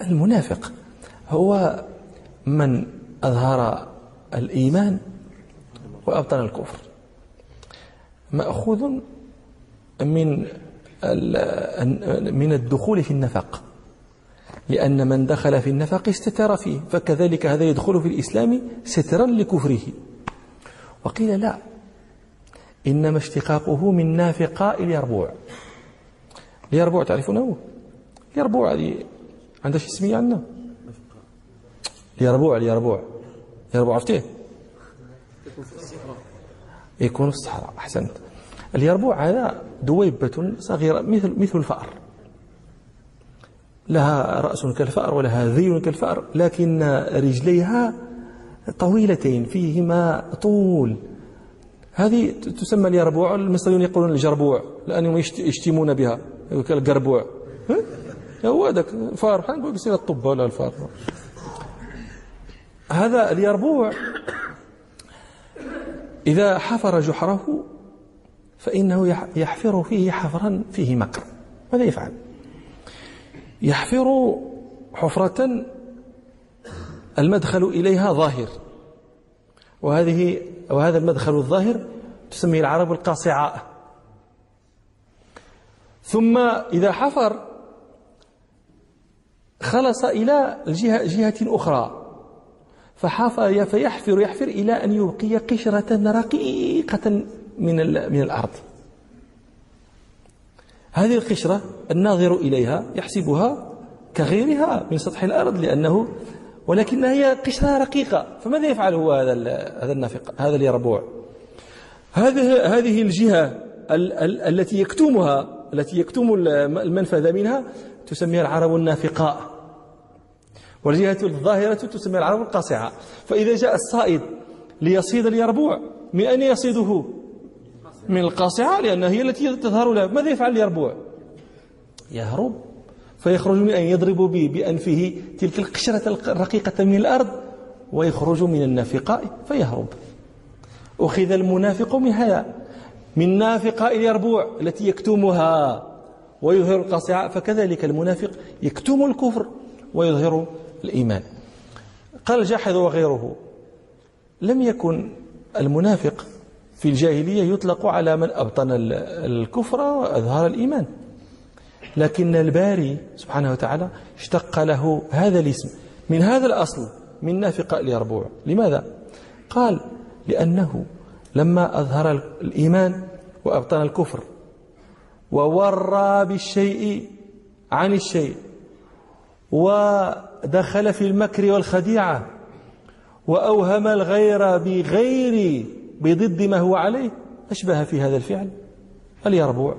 المنافق هو من أظهر الإيمان وأبطن الكفر. مأخوذ من من الدخول في النفق لأن من دخل في النفق استتر فيه فكذلك هذا يدخل في الإسلام سترا لكفره. وقيل لا إنما اشتقاقه من نافقاء اليربوع. اليربوع تعرفونه؟ اليربوع هذه عندها شي سمية عندنا؟ اليربوع اليربوع. اليربوع عرفتيه؟ يكون في الصحراء أحسنت. اليربوع هذا دويبة صغيرة مثل مثل الفأر. لها رأس كالفأر ولها ذيل كالفأر لكن رجليها طويلتين فيهما طول. هذه تسمى اليربوع المصريون يقولون الجربوع لأنهم يشتمون بها القربوع هو هذاك الفار بحال نقول بصير الطب ولا الفار. هذا اليربوع إذا حفر جحره فإنه يحفر فيه حفرا فيه مكر. ماذا يفعل؟ يحفر حفرة المدخل إليها ظاهر. وهذه وهذا المدخل الظاهر تسميه العرب القاصعاء. ثم إذا حفر خلص إلى الجهة جهة أخرى. فحفر فيحفر يحفر إلى أن يبقي قشرة رقيقة من من الأرض. هذه القشرة الناظر إليها يحسبها كغيرها من سطح الأرض لأنه ولكنها هي قشرة رقيقة. فماذا يفعل هو هذا هذا النافق هذا اليربوع؟ هذه هذه الجهة ال ال التي يكتمها التي يكتم المنفذ منها تسميها العرب النافقاء. والجهة الظاهرة تسمى العرب القاصعة فإذا جاء الصائد ليصيد اليربوع من أين يصيده؟ من القاصعة لأنها هي التي تظهر له ماذا يفعل اليربوع يهرب. فيخرج من أن يضرب بأنفه تلك القشرة الرقيقة من الأرض ويخرج من النافقاء فيهرب. أخذ المنافق من هذا من نافقاء اليربوع التي يكتمها ويظهر القاصعة فكذلك المنافق يكتم الكفر ويظهر الإيمان. قال جاحظ وغيره لم يكن المنافق في الجاهلية يطلق على من أبطن الكفر وأظهر الإيمان. لكن الباري سبحانه وتعالى اشتق له هذا الاسم من هذا الأصل من نافق اليربوع. لماذا؟ قال لأنه لما أظهر الإيمان وأبطن الكفر وورى بالشيء عن الشيء ودخل في المكر والخديعة وأوهم الغير بغير بضد ما هو عليه أشبه في هذا الفعل. اليربوع